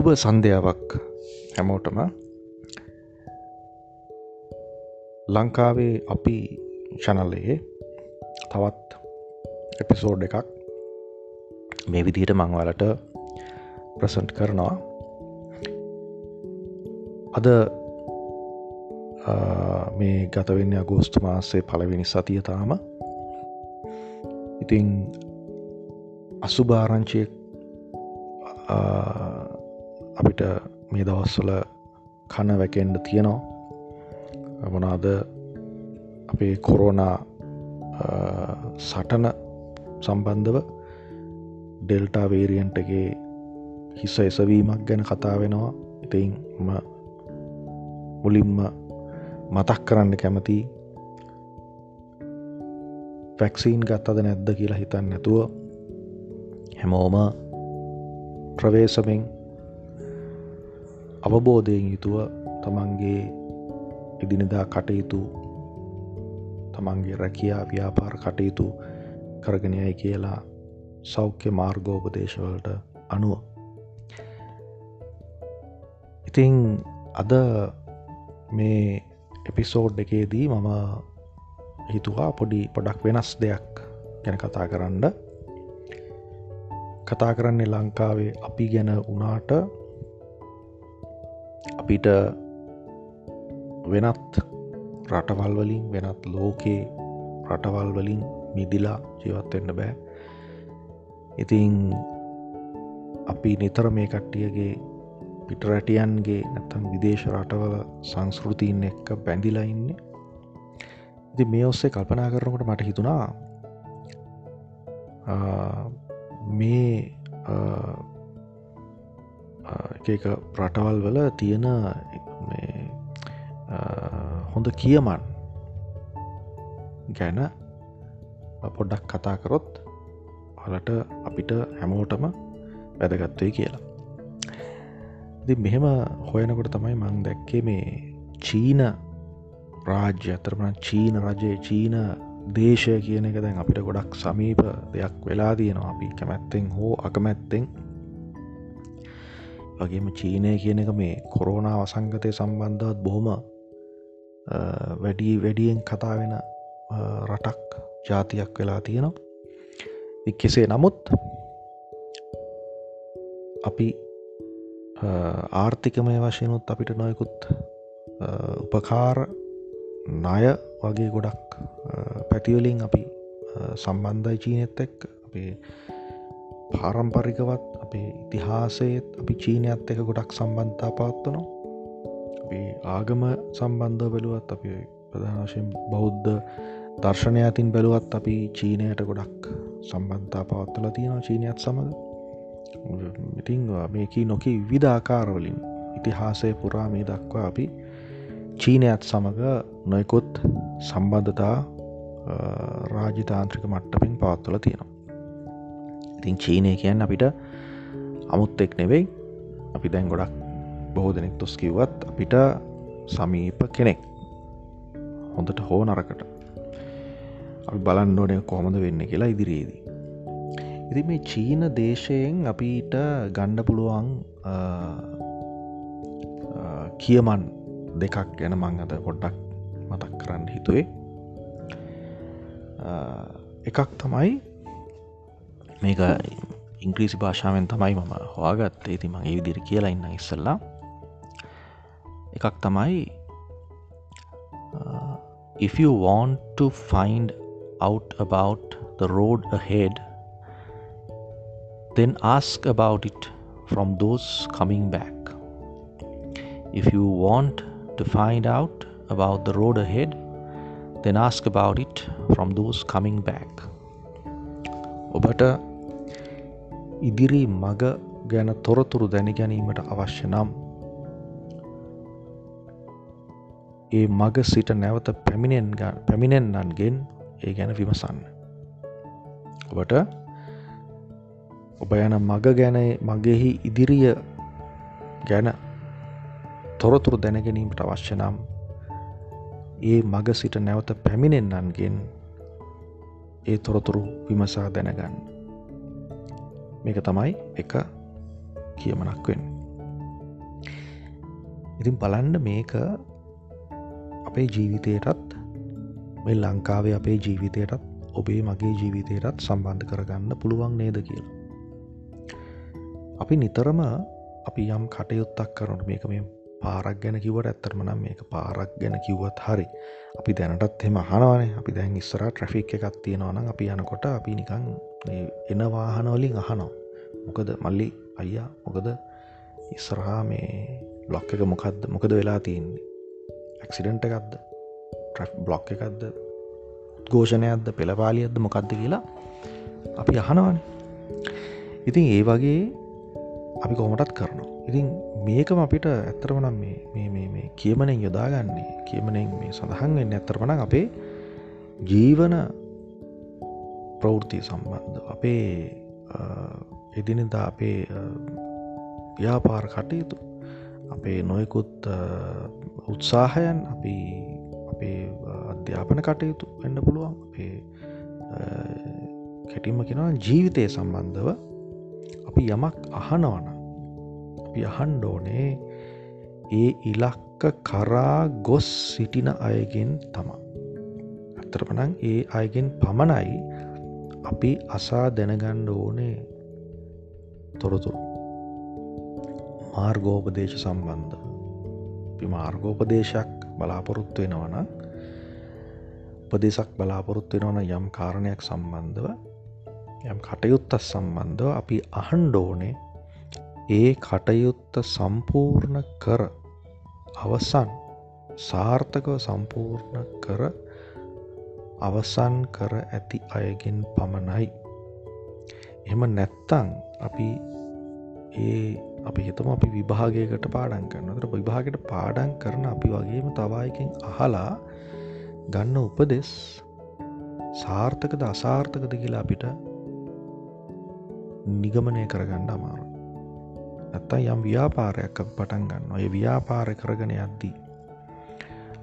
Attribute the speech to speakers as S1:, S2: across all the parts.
S1: සුබ සන්ධ්‍යාවක් හැමෝටම. ලංකාවේ අපි චනල්ලයේ තවත් එපිසෝඩ් එකක් මේ විදිහට මංවලට ප්‍රසන්ට් කරනවා. අද මේ ගතවෙන්න අගෝස්තු මාසේ පලවෙනි සතිය තාම. ඉතිං අසුභාරංචියෙක් අපිට මේ දවස්වල කන වැකෙන්ඩ තියෙනවා. මොනාද අපේ කොරෝනා සටන සම්බන්ධව ඩෙල්ටා වේරියන්ටගේ හිස්ස එසවීමක් ගැන කතා වෙනවා. ඉතින් මුලින්ම මතක් කරන්න කැමති වැක්සීන් ගත්තද නැද්ද කියලා හිතන්න නැතුව හැමෝම ප්‍රවේශමෙන් අවබෝධයෙන් යුතුව තමන්ගේ ඉදිනිදා කටයුතු තමන්ගේ රැකයා ව්‍යාපාර කටයුතු කරගෙනයයි කියලා සෞඛ්‍ය මාර්ගෝපදේශවලට අනුව. ඉතිං අද මේ එපිසෝඩ් එකේදී මම හිතුවා පොඩි පොඩක් වෙනස් දෙයක් ගැන කතා කරන්න කතා කරන්නේ ලංකාවේ අපි ගැන වනාට අපිට වෙනත් රටවල් වලින් වෙනත් ලෝකයේ රටවල් වලින් මිදිලා ජීවත්වෙන්න බෑ. ඉතිං අපි නිතර මේ කට්ටියගේ පිටරැටියන්ගේ නැතම් විදේශ රටවල සංස්කෘතිීන් එක්ක බැඳිලා ඉන්න. ඉති මේ ඔස්සේ කල්පනා කරනකට මට හිතුණා මේ එක රටවල් වල තියෙන හොඳ කියමන් ගැන පොඩ්ඩක් කතා කරොත් හලට අපිට හැමෝටම වැදගත්වයි කියලා. ඉති මෙහෙම හොයනකොට තමයි මං දැක්කේ මේ චීන රාජ්‍ය අතරමන චීන රජයේ චීන දේශය කියන එක දැන් අපිට ගොඩක් සමීප දෙයක් වෙලා තියෙනවා අපි කැමැත්තෙන් හෝ අකමැත්තෙන් වගේම චීනය කියන එක මේ කොරෝනා වසංගතය සම්බන්ධවත් බොහොම වැඩි වැඩියෙන් කතා වෙන රටක් ජාතියක් වෙලා තියෙනවා. කෙසේ නමුත් අපි ආර්ථිකමය වශයනුත් අපිට නොයකුත් උපකාර ණය වගේ ගොඩක් පැතිවලින් අපි සම්බන්ධයි චීනත් එක් අපේ පාරම්පරිකවත් අපේ ඉතිහාසයත් අපි චීනයත් එක ගොඩක් සම්බන්ධතා පවත්වනවා අපි ආගම සම්බන්ධ බැලුවත් අපි ප්‍රධානශයෙන් බෞද්ධ දර්ශනය අතින් බැලුවත් අපි චීනයට ගොඩක් සම්බන්ධතා පවත්වල තියෙනවා චීනයත් සමඟ ඉතිං මේකී නොකී විධාකාරවලින් ඉතිහාසය පුරා මේ දක්වා අපි චීනයත් සමඟ නොයකුත් සම්බන්ධතා රාජිතාන්ත්‍රික මට්ටපින් පවත්වල තියෙනවා. ඉතින් චීනය කියන්න අපිට අමුත්තෙක් නෙවෙයි අපි දැන් ගොඩක් බොහෝ දෙනෙක් තුස් කිව්වත් අපිට සමීප කෙනෙක්. හොඳට හෝ නරකට. අපි බලන්න ඕනය කොහොමද වෙන්න කියලා ඉදිරියේදී. ඉති මේ චීන දේශයෙන් අපිට ගණ්ඩ පුළුවන් කියමන් දෙකක් ගැන මං අද පොඩ්ඩක් මතක් කරන්න හිතුවේ. එකක් තමයි මේක ඉංග්‍රීසි භාෂාවෙන් තමයි මම හවාගත්තේ ති මගේ විදිරි කියලා ඉන්න ඉස්සල්ලා. එකක් තමයි uh, if you want to find out about the road ahead then ask about it from those coming back. If you want to find out about the road ahead then ask about it from those coming back. ඔබට ඉදිරි මග ගැන තොරතුරු දැනිගැනීමට අවශ්‍ය නම් ඒ මග සිට නැවත පැමිණෙන් පැමිණෙන්න්නන්ගෙන් ඒ ගැන විමසන්න. ඔබට ඔබ යන මග ගැන මගෙහි ඉදිරිය ගැන තොරතුරු දැනගැනීමට අවශ්‍ය නම් ඒ මග සිට නැවත පැමිණෙන්න්නන්ගෙන් ඒ තොරතුරු විමසා දැනගන්න. මේක තමයි එක කියමනක් වෙන් ඉතින් බලන්ඩ මේක අපේ ජීවිතයටත් මේ ලංකාවේ අපේ ජීවිතයටත් ඔබේ මගේ ජීවිතයටත් සම්බන්ධ කරගන්න පුළුවන් නේද කියලා. අපි නිතරම අපි යම් කටයුත්තක් කරනට මේක මේ පාරක් ගැන කිවට ඇත්තරම නම් මේක පාරක් ගැන කිව්වත් හරි අපි දැනටත් එම අහනවනේ අපි දැන් ඉස්සර ට්‍රෆික් එකක් තියෙනවනම් අපි යනකොට අපි නිකං එන වාහනවලින් අහනවා. මොකද මල්ලි අයියා මොකද ඉස්සරහා මේ බ්ලොක් එක මොකක්ද මොකද වෙලා තියන්නේ? ඇක්සිඩන්ට එකක්ද? බ්ලොක් එකක්ද? ගෝෂණයක්ද පෙළපාලියද්ද මොකක්ද කියලා අපි අහනවන. ඉතින් ඒ වගේ අපි කොමටත් කරනවා. ඉතින් මේකම අපිට ඇත්තරමනම් මේ කියමනෙන් යොදාගන්නේ කියමනෙන් මේ සඳහන් වෙන්න ඇත්තරමන අපේ ජීවන ප්‍රවෘතිය සම්බන්ධ අපේ එදිනෙදා අපේ ව්‍යාපාර කටයුතු අපේ නොයකුත් උත්සාහයන් අපි අපේ අධ්‍යාපන කටයුතු වෙන්න පුළුවන්. අපේ කැටිම කෙනවා ජීවිතය සම්බන්ධව අපි යමක් අහනවන අපි අහන්ඩෝනේ ඒ ඉලක්ක කරා ගොස් සිටින අයගෙන් තමා ඇතරපනං ඒ අයගෙන් පමණයි අපි අසා දැනගණ්ඩ ඕනේ තොරතුරු. මාර්ගෝපදේශ සම්බන්ධ. අපි මාර්ගෝපදේශයක් බලාපොරොත්තු වෙනවන උපදෙසක් බලාපොරොත්තු වෙනවන යම් කාරණයක් සම්බන්ධව යම් කටයුත්තත් සම්බන්ධව අපි අහන්ඩෝනේ ඒ කටයුත්ත සම්පූර්ණ කර අවසන් සාර්ථකව සම්පූර්ණ කර අවසන් කර ඇති අයගෙන් පමණයි. එම නැත්තං අපි ඒ අපි හිතම අපි විභාගයකට පාඩන් කරනතර විභාගට පාඩන් කරන අපි වගේම තවායකින් අහලා ගන්න උපදෙස් සාර්ථකද අසාර්ථකද කියලා අපිට නිගමනය කරගන්න අමාරු. ඇත්තා යම් ව්‍යාපාරයක් පටන් ගන්න ඔය ව්‍යාපාරය කරගෙන යද්දී.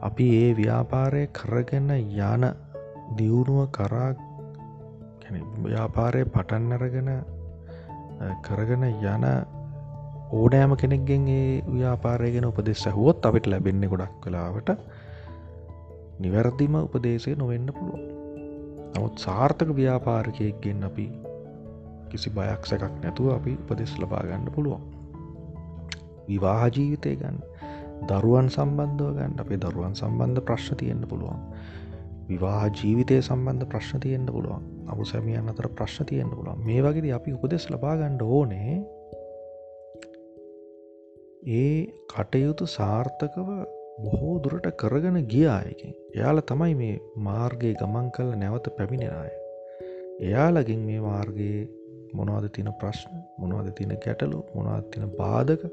S1: අපි ඒ ව්‍යාපාරය කරගෙන යන දියුණුව කරා ව්‍යාපාරය පටන්නරගෙන කරගෙන යන ඕනෑම කෙනෙක්ගෙන් ඒ ව්‍යාපාරයගෙන උපදෙස් ඇහුවොත් අපිට ලැබෙන්නේ ගොඩක් කලාවට නිවැරදිම උපදේශය නොවෙන්න පුළුව නමුත් සාර්ථක ව්‍යාපාරකයෙක්ගෙන් අපි කිසි බයක් සැකක් නැතුව අපි උපදෙස් ලබා ගන්න පුළුවන්. විවාහ ජීවිතය ගන්න දරුවන් සම්බන්ධව ගන්න අපේ දරුවන් සම්බන්ධ ප්‍රශ්න තියෙන්න්න පුළුවන්. විවාහ ජීවිතය සම්බන්ධ ප්‍රශ්න තියෙන්න්න පුළුවන්. අබු සැමියන් අතර ප්‍රශ්න තියෙන්න්න පුළුවන්. මේ වගේද අපි උපදෙස් ලබාගණ්ඩ ඕනේ ඒ කටයුතු සාර්ථකව බොහෝ දුරට කරගෙන ගියායකින් එයාල තමයි මේ මාර්ගය ගමන් කල නැවත පැමිණෙනය එයාලගින් මේ මාර්ගයේ මොනවද තින ප්‍රශ්න මොනවද තින ගැටලු මොනවත් තින බාධක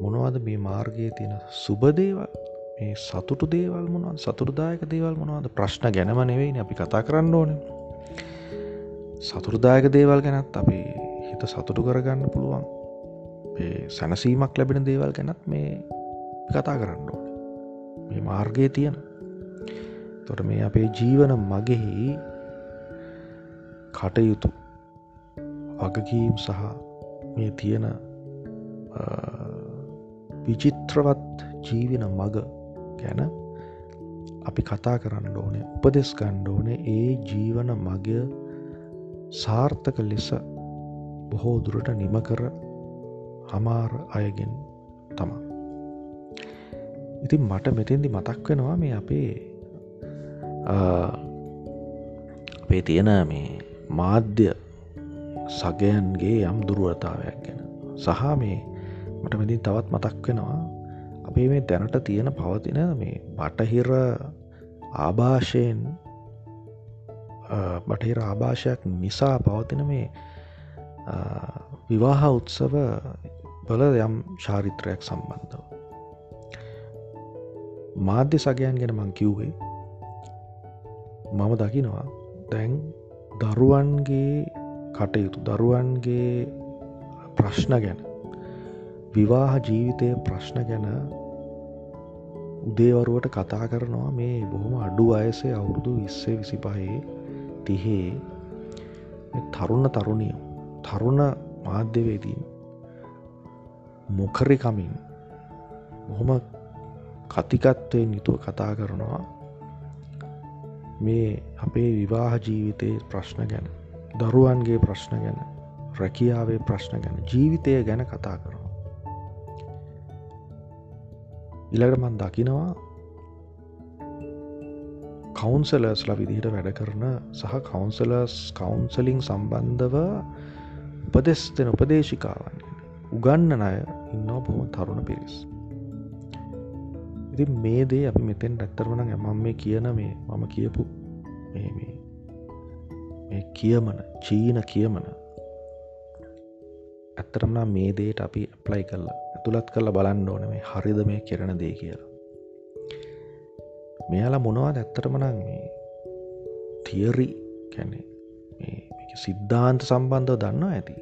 S1: මොනවද මේ මාර්ගයේ තියෙන සුබදේවල් මේ සතුටු දේවල් මොනවද? සතුරදායක දේවල් මොනවද? ප්‍රශ්න ගැනම නෙවෙයි අපි කතා කරන්න ඕන. සතුරදායක දේවල් ගැනත් අපි හිත සතුටු කරගන්න පුළුවන්. සැනසීමක් ලැබෙන දේවල් ගැනත් මේ කතා කරන්න ඕන. මේ මාර්ගය තියෙන. තොට මේ අපේ ජීවන මගෙහි කටයුතු වගකීම් සහ මේ තියෙන විචිත්‍රවත් ජීවෙන මග ගැන අපි කතා කරන්න ඕනේ උපදෙස් ගණ්ඩ ඕනේ ඒ ජීවන මගය සාර්ථක ලෙස බොහෝ දුරට නිමකර හමාර අයගෙන් තමා ඉතින් මට මෙතෙන්දි මතක් වෙනවා මේ අපේ අපේ තියෙන මේ මාධ්‍ය සගයන්ගේ යම් දුරුවතාවයක් ගැන. සහ මේ මට මෙදින් තවත් මතක් වෙනවා අපේ මේ දැනට තියෙන පවතින මේ බටහිර ආභාෂයෙන් බටහිර ආභාෂයක් නිසා පවතින මේ විවාහ උත්සව බල යම් චාරිත්‍රයක් සම්බන්ධව. මාධ්‍ය සගයන් ගැන මං කිව්වේ මම දකිනවා දැන් දරුවන්ගේ කටයුතු දරුවන්ගේ ප්‍රශ්න ගැන. විවාහ ජීවිතය ප්‍රශ්න ගැන උදේවරුවට කතා කරනවා මේ බොහොම අඩු අයසේ අවුරුදු විස්සේ විසි පහේ තිහේ තරුණ තරුණිය තරුණ මාධ්‍යවේදීන් මොකරිකමින් බොහොම කතිකත්වයෙන් යුතුව කතා කරනවා මේ අපේ විවාහ ජීවිතයේ ප්‍රශ්න ගැන දරුවන්ගේ ප්‍රශ්න ගැන රැකියාවේ ප්‍රශ්න ගැන ජීවිතය ගැන කතා කරනවා. ඉළඟට මන් දකිනවා කවුන්සලර්ස්ල විදිහට වැඩ කරන සහ කවුන්සලර්ස් කවුන්සලිං සම්බන්ධව උපදෙස් දෙන උපදේශිකාවන්. උගන්න අය ඉන්නවා බොහොම තරුණ පිරිස්. ඉති මේ දේ අපි මෙතෙන් ඇත්තරවන ඇමම් මේ කියන මේ මම කියපු මේ කියමන චීන කියමන ඇත්තරම්නා මේ දේට අපි ප්ලයි කල්ලා ඇතුළත් කල්ල බලන්න ඕන මේ හරිද මේ කෙරෙන දේ කියලා. මෙයාලා මොනවාද ඇත්තටමනං මේ තියරි කැනේ සිද්ධාන්ත සම්බන්ධව දන්නවා ඇති?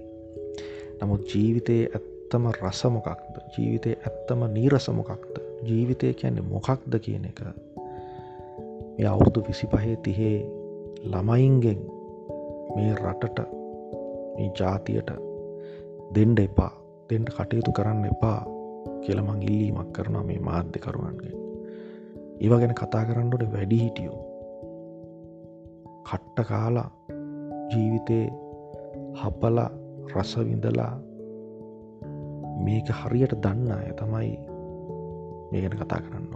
S1: නමුත් ජීවිතයේ ඇත්තම රසමොකක්ද ජීවිතය ඇත්තම නීරසමොකක්ද ජීවිතය කියන්නේ මොකක්ද කියන එක මේ අවුරුදු විසි පහේ තිහේ ළමයින්ගෙන් මේ රටට මේ ජාතියට දෙන්ඩ එපා. දෙන්ට කටයුතු කරන්න එපා කියලමං ඉල්ලීමක් කරනවා මේ මාධ්‍යකරුවන්ගේ ඒව ගැන කතා කරන්නට වැඩි හිටියෝ. කට්ට කාලා ජීවිතේ හපල රසවිඳලා මේක හරියට දන්න අය තමයි මේ ගැන කතා කරන්න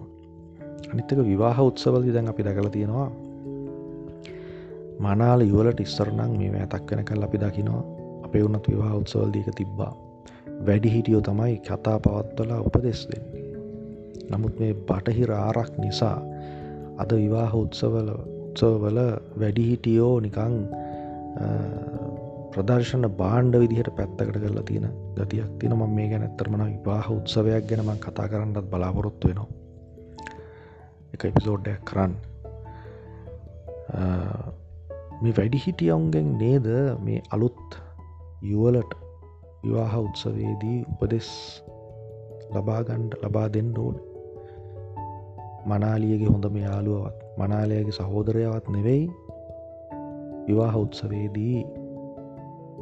S1: අනිත්තක විවාහ උත්සවලදි දැන් අපි දැකල තියෙනවා මනාල ඉවලට ඉස්සරනං මේ ඇතක් වෙන කල් අපි දකිනවා අපේ වුණත් විවාහ උත්සවල්දීක තිබ්බා. වැඩි හිටියෝ තමයි කතා පවත්වලා උපදෙස් දෙන්නේ. නමුත් මේ බටහිර ආරක් නිසා අද විවාහ උත්සවල උත්සවවල වැඩිහිටියෝ නිකං ප්‍රදර්ශන බාණ්ඩ විදිහට පැත්තකට කරලා තියෙන ගතියක් තින ම මේ ගැන ඇත්තරමන විවාහ උත්සවයක් ගැනම කතා කරන්නත් බලාපොරොත්තු වෙනවා. එක එපිසෝඩ්ඩයක් කරන්න. මේ වැඩි හිටියවුන්ගෙන් නේද මේ අලුත් යුවලට විවාහ උත්සවේදී උපදෙස් ලබාගණ්ඩ ලබා දෙන්න ඕන. මනාලියගේ හොඳම යාළුවවත් මනාලයගේ සහෝදරයවත් නෙවෙයි විවාහ උත්සවේදී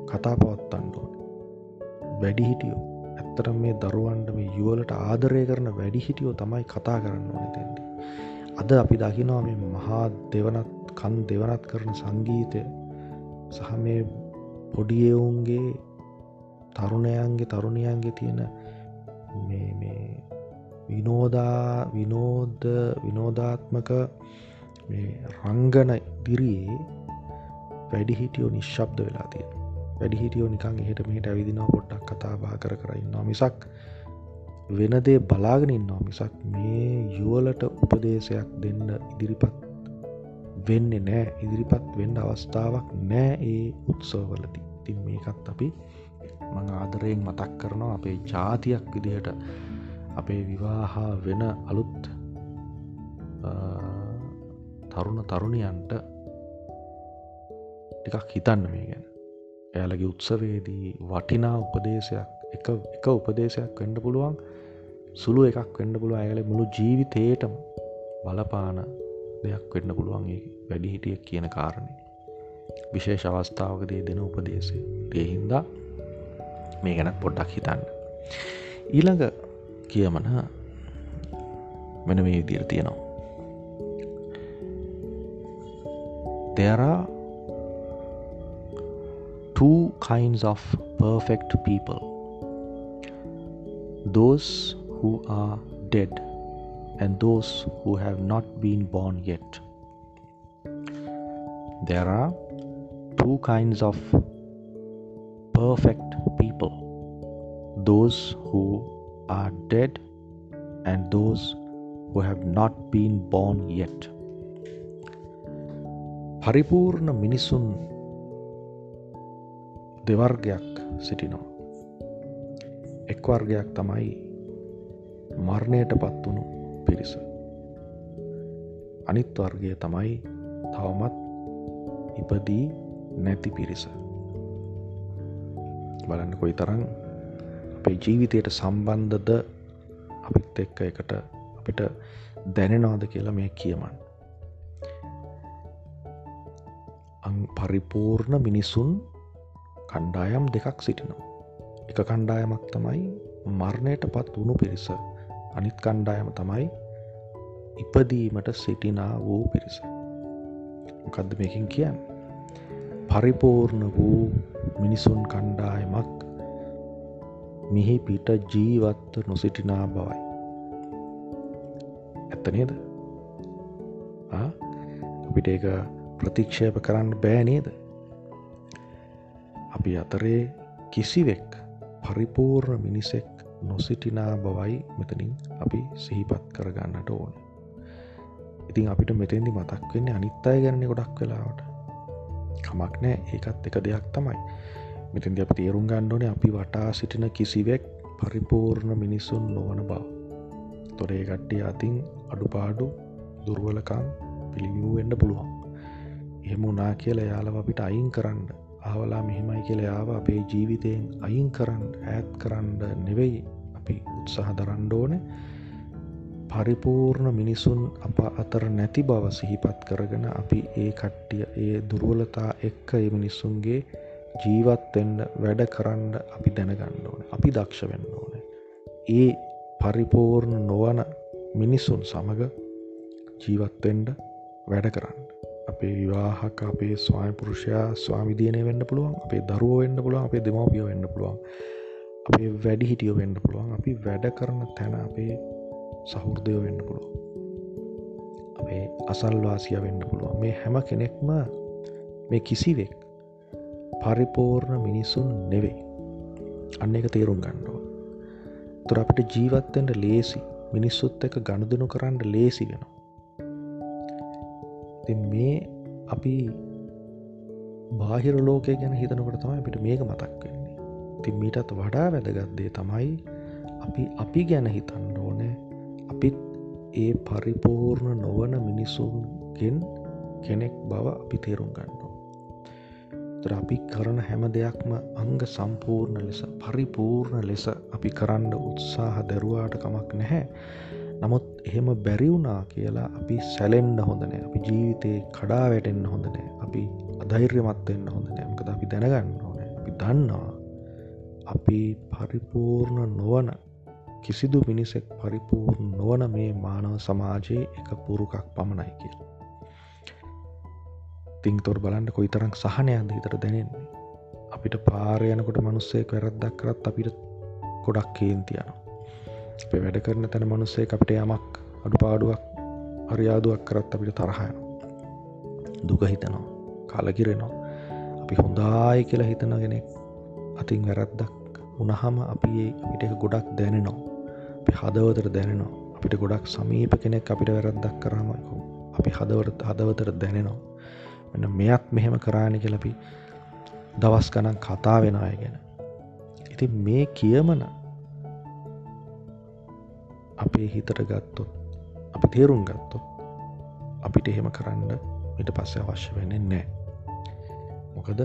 S1: කතා පවත්තන්ඩුවන වැඩිහිටියෝ ඇත්තට මේ දරුවන්ට මේ යුවලට ආදරය කරන වැඩිහිටියෝ තමයි කතා කරන්න ඕන තෙන්ට අද අපි දකිනවා මේ මහා දෙවනත් කන් දෙවනත් කරන සංගීතය සහ මේ පොඩියවුන්ගේ තරුණයන්ගේ තරුණයන්ගේ තියෙන මේ විනෝදා විනෝද විනෝධාත්මක රංගන දිරියේ වැඩිහිටියෝ නිශ්ශබ්ද වෙලා තියෙන වැඩිහිටියෝ නිකං එහට මෙහට ඇවිදිනවා පොඩ්ඩක් කතාබා කර කරන්නවා මිසක් වෙනදේ බලාගෙනන්නවා මිසක් මේ යුවලට උපදේශයක් දෙන්න ඉදිරිපත් වෙන්න නෑ ඉදිරිපත් වෙන්න අවස්ථාවක් නෑ ඒ උත්සවලති තින් මේකත් අපි මං ආදරයෙන් මතක් කරනවා අපේ ජාතියක් විදිහට අපේ විවාහා වෙන අලුත් තරුණ තරුණයන්ට ටිකක් හිතන්න මේ ගැන. එයාලගේ උත්සවේදී වටිනා උපදේශයක් එක එක උපදේශයක් වෙන්ඩ පුළුවන් සුළු එකක් වෙන්ඩ පුළුව ඇයල මුළු ජීවිතයටම බලපාන දෙයක් වෙන්න පුළුවන් වැඩිහිටියක් කියන කාරණය විශේෂ අවස්ථාවකදී දෙන උපදේශය. ඒහින්දා මේ ගැනත් පොඩ්ඩක් හිතන්න. ඊළඟ කියමන මෙන මේ විදිර තියෙනවා. දෙරා two kinds of perfect people. Those who are dead. and those who have not been born yet. There are two kinds of perfect people those who are dead and those who have not been born yet. පරිපූර්ණ මිනිසුන් දෙවර්ගයක් සිටිනවා. එක් වර්ගයක් තමයි මරණයට පත්වුණු පිරිස. අනිත් වර්ගය තමයි තවමත් ඉපදී නැති පිරිස. බලන්න කොයි තරන් අපේ ජීවිතයට සම්බන්ධද අපිත් එක්ක එකට අපිට දැනෙනවාද කියලා මේ කියමන්. පරිපූර්ණ මිනිසුන් කණ්ඩායම් දෙකක් සිටිනවා. එක කණ්ඩායමක් තමයි මරණයට පත් වුණු පිරිස අනිත් කණ්ඩායම තමයි ඉපදීමට සිටිනා වූ පිරිස. මොකදද මේකින් කියන්න. පරිපූර්ණ වූ මිනිසුන් කණ්ඩායමක් මිහි පිට ජීවත්ව නොසිටිනා බවයි. ඇත්ත නේද අපිට ඒක ප්‍රතික්ෂේප කරන්න බෑ නේද අපි අතරේ කිසිවෙක් පරිපූර්ණ මිනිසෙක් නොසිටිනා බවයි මෙතනින් අපි සිහිපත් කරගන්නට ඕන. ඉතින් අපිට මෙතෙන්දි මතක් වෙන්නේ අනිත් අය ගැන ගොඩක් වෙලාවට. කමක් නෑ. ඒකත් එක දෙයක් තමයි. මෙතන්දි අපි තේරුම් ගණ්ඩෝනේ අපි වටා සිටින කිසිවෙක් පරිපූර්ණ මිනිසුන් නොවන බව. තොරේ කට්ටිය අතින් අඩුපාඩු දුර්වලකම් පිළිවිවෙන්ඩ පුළුවන්. එහෙම උනා කියල යාලව අපිට අයින් කරන්න ආවලා මෙහෙමයි කියල යාව අපේ ජීවිතයෙන් අයින් කරන්න ඇත් කරන්න නෙවෙයි. අපි උත්සාහ දරන්ඩෝනේ පරිපූර්ණ මිනිසුන් අප අතර නැති බව සිහිපත් කරගෙන අපි ඒ කට්ටිය ඒ දුරුවලතා එක්ක ඒ මිනිස්සුන්ගේ ජීවත්වෙන්න වැඩ කරන්න අපි දැනගන්න ඕන. අපි දක්ෂ වෙන්න ඕන. ඒ පරිපූර්ණ නොවන මිනිස්සුන් සමඟ ජීවත්වෙන්ඩ වැඩ කරන්න. අපේ විවාහක අපේ ස්වායපුරුෂයා ස්වාමිදියනය වෙන්න පුළුවන් අපේ දරුව වෙන්න පුළුවන් අපේ දෙමවපිය වෙන්න පුළුවන් අපේ වැඩි හිටියෝ වෙන්න පුළුවන් අපි වැඩ කරන තැන අපේ සහෘදයෝ වෙන්න පුළුවන් අපේ අසල්වාසිය වෙන්න පුළුවන්. මේ හැම කෙනෙක්ම මේ කිසිවෙක් පරිපූර්ණ මිනිසුන් නෙවෙයි. අන්න එක තේරුම් ගණ්ඩුව තුර අපිට ජීවත්තෙන්ට ලේසි. මිනිස්සුත් එක ගණුදනු කරන්න ලේසි වෙනවා. මේ අපි බාහිර ලෝකය ගැන හිතනකට තමයි අපිට මේක මතක් වෙන්නේ. ති මීටත් වඩා වැදගත්දේ තමයි අපි අපි ගැන හිතන්න ඕනෑ. අපිත් ඒ පරිපූර්ණ නොවන මිනිසුන්ගෙන් කෙනෙක් බව අපි තේරුම් ගන්නවා තර අපි කරන හැම දෙයක්ම අංග සම්පූර්ණ ලෙස පරිපූර්ණ ලෙස අපි කරන්න උත්සාහ දැරුවාට කමක් නැහැ. නමුත් එහෙම බැරිවුනා කියලා අපි සැලෙන්ඩ හොඳනෑ අපි ජීවිතයේ කඩා වැටෙන්න්න හොඳනෑ අපි අධෛර්යමත්වෙන්න හොඳ නෑමකද අපි දැනගන්න ඕනෑ. අපි දන්නවා අපි පරිපූර්ණ නොවන කිසිදු මිනිසෙක් පරිපූර්ණ නොවන මේ මානව සමාජයේ එක පුරුකක් පමණයි කියලා. තිංතොර බලන්න කොයි තරක් සහනයන්ද හිතර දැනෙන්නේ. අපිට පාරයනකොට මනුස්සෙක් වැරද්දක් කරත් අපිට ගොඩක් කේන්තියන අපේ වැඩ කරන තැන මනුස්සේ අපිට යමක් අඩු පාඩුවක් අරියාදුවක් කරත් අපිට තරහයන දුක හිතනවා කාලකිරෙනවා. අපි හොඳායි කියලා හිතනගෙනෙක් අතින් වැරද්දක් උනහම අපි අපිට එක ගොඩක් දැනෙනවා. අපි හදවතර දැනෙනවා. අපිට ගොඩක් සමීප කෙනෙක් අපිට වැරද්දක් කරාමයකු අපි හදවරත් හදවතර දැනෙනවා. මෙන්න මෙයත් මෙහෙම කරාණි කියලපි දවස් ගණන් කතා වෙන අය ගැන. ඉති මේ කියමන අපේ හිතට ගත්තොත් අපි තේරුම් ගත්තොත් අපිට එහෙම කරන්න මිට පස්සේ අවශ්‍ය වෙන්නේ නෑ මොකද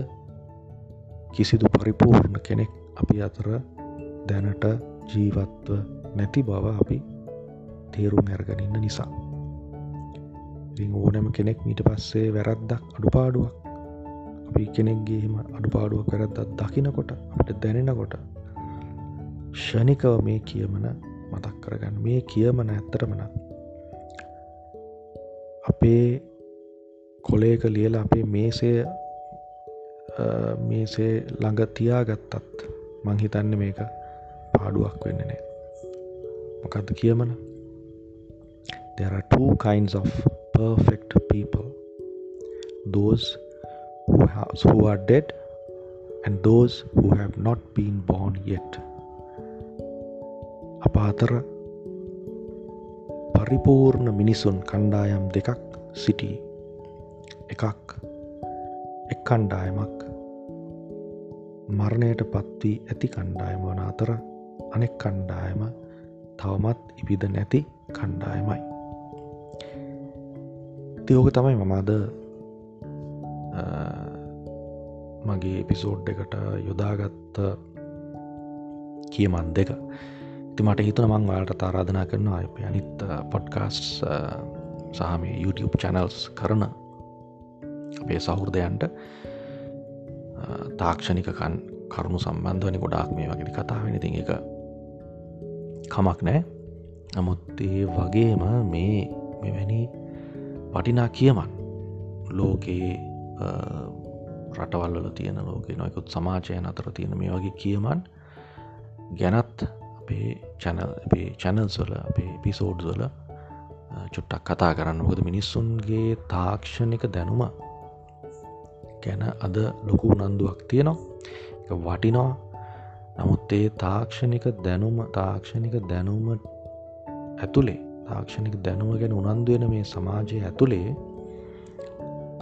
S1: කිසිදු පරිපූර්ණ කෙනෙක් අපි අතර දැනට ජීවත්ව නැති බව අපි තේරුම් ඇර්ගනින්න නිසා. ඕනෑම කෙනෙක් මීට පස්සේ වැරද්දක් අඩුපාඩුවක් අපි කෙනෙක්ගේම අඩුපාඩුවක් වැරද්දත් දකිනකොට අපට දැනෙනකොට ෂණිකව මේ කියමන මතක් කරගන්න. මේ කියමන ඇත්තරමන අපේ කොලේක ලියල අපේ මේසය මේසේ ළඟ තියාගත්තත් මංහිතන්න මේක පාඩුවක් වෙන්න නෑ. මොකක්ද කියමන there are two kinds of perfect people. Those who, have, who are dead and those who have not been born yet. අප අතර පරිපූර්ණ මිනිසුන් කණ්ඩායම් දෙකක් සිටි එකක් එක් කණ්ඩායමක් මරණයට පත්වී ඇති කණ්ඩායම වන අතර අනෙක් කණ්ඩායම තවමත් ඉපිද නැති කණ්ඩායමයි. තියෝක තමයි මමද මගේ එපිසෝඩ් එකට යොදාගත්ත කියමන් දෙක. ති මට හිතන මං වාලට තාරාධනා කරනවා අප අනිත් පොඩ්කාස් සහම YouTube චැනල්ස් කරන අපේ සහෘදයන්ට තාක්ෂණිකකන් කරුණු සම්බන්ධවනි ගොඩාක් මේ වගේ කතාවෙන ති එක කමක් නෑ නමුත් ඒ වගේම මේ මෙවැනි වටිනා කියමන් ලෝකයේ රටවල්ල තියෙන ලෝක නොයකුත් සමාජයන අතර තියෙන මේ වගේ කියමන් ගැනත් අපේ චැනල් අපේ චැනල්ස් වල අපේ පිසෝඩ් වල චුට්ටක් කතා කරන්න. මොකද මිනිස්සුන්ගේ තාක්ෂණික දැනුම ගැන අද ලොකු උනන්දුවක් තියෙනවා. වටිනවා. නමුත් ඒ තාක්ෂණික දැනුම තාක්ෂණික දැනුම ඇතුළේ තාක්ෂණික දැනුම ගැන උනන්දුවෙන මේ සමාජය ඇතුළේ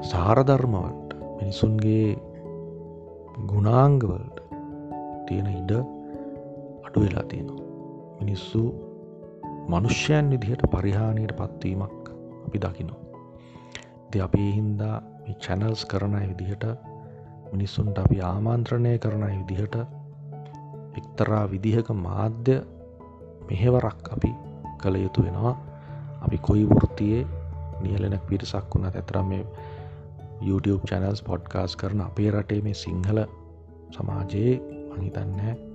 S1: සාරධර්මවලට මිනිසුන්ගේ ගුණාංගවලට තියෙන ඉඩ අඩු වෙලා තියෙනවා මිනිස්සු මනුෂ්‍යයන් විදිහට පරිහානියට පත්වීමක් අපි දකිනවා. ද අපි හින්දා මේ චැනල්ස් කරන විදිහට මිනිස්සුන්ට අපි ආමාන්ත්‍රණය කරන විදිහට එක්තරා විදිහක මාධ්‍ය මෙහෙවරක් අපි කළ යුතු වෙනවා අපි කොයි වෘතියේ නියලෙනක් පිරිසක් වුණ ඇතරම් මේ YouTube චැනල්ස් පොඩ්කාස් කරන අපේ රටේ මේ සිංහල සමාජයේ මහිතන්න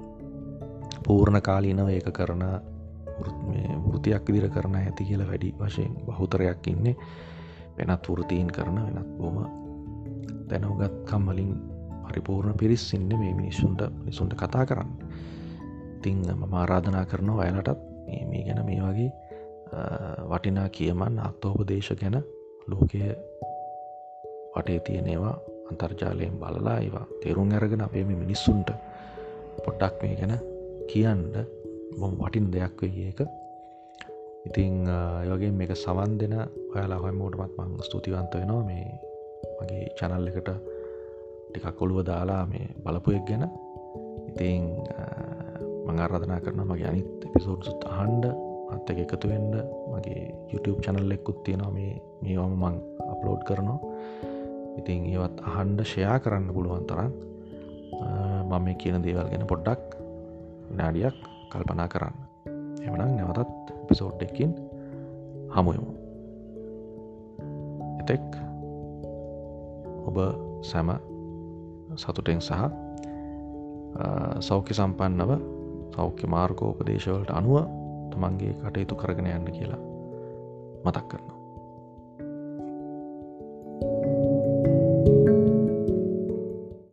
S1: පූර්ණ කාලීනව ඒක කරන වෘතියක් විදිර කරන ඇති කියල වැඩි වශයෙන් බහුතරයක් ඉන්නේ. වෙනත් වෘතීන් කරන වෙනත් බොම දැනවගත්කම් වලින් පරිපූර්ණ පිරිස් ඉන්න මේ මිනිස්සුන්ට නිසුන්ට කතා කරන්න. තිං මම ආරාධනා කරනවා අයලටත් මේ ගැන මේ වගේ වටිනා කියමන් අක්තෝපදේශ ගැන ලෝකය වටේ තියනේවා අන්තර්ජාලයෙන් බලලා ඒවා තේරුම් අරගෙන අපේ මේ මිනිස්සුන්ට පොඩ්ඩක් මේ ගැන කියන්ට බොම් වටින් දෙයක් වෙයි එක ඉතිං යගේ මේක සවන් දෙන ඔයාලා හොමෝටමත් මං ස්තුතිවන්ත වෙනවා. මේ මගේ චැනල් එකට ටිකක් කොළුව දාලා මේ බලපුයක් ගැන. ඉතිං මංආරධනා කරන මගේ අනිත් එපිසෝඩ්සුත් අහන්ඩ අත්ත එක එකතුවෙන්ඩ මගේ YouTube චැනල් එක්කුත් තියෙනවා මේ මේවම මං අප්ලෝඩ් කරනවා. ඉතින් ඒවත් අහන්ඩ ෂයා කරන්න පුළුවන් තරන් මම මේ කියන දේවල් ගැන පොඩ්ඩක් විනාඩියක් කල්පනා කරන්න. එමනම් නැවතත් පිසෝඩ් එකින් හමුයමු එතෙක් ඔබ සැම සතුටෙන් සහ සෞඛ්‍ය සම්පන්නව සෞඛ්‍ය මාර්ගෝපදේශවලට අනුව තමන්ගේ කටයුතු කරගෙන යන්න කියලා මතක් කරනවා.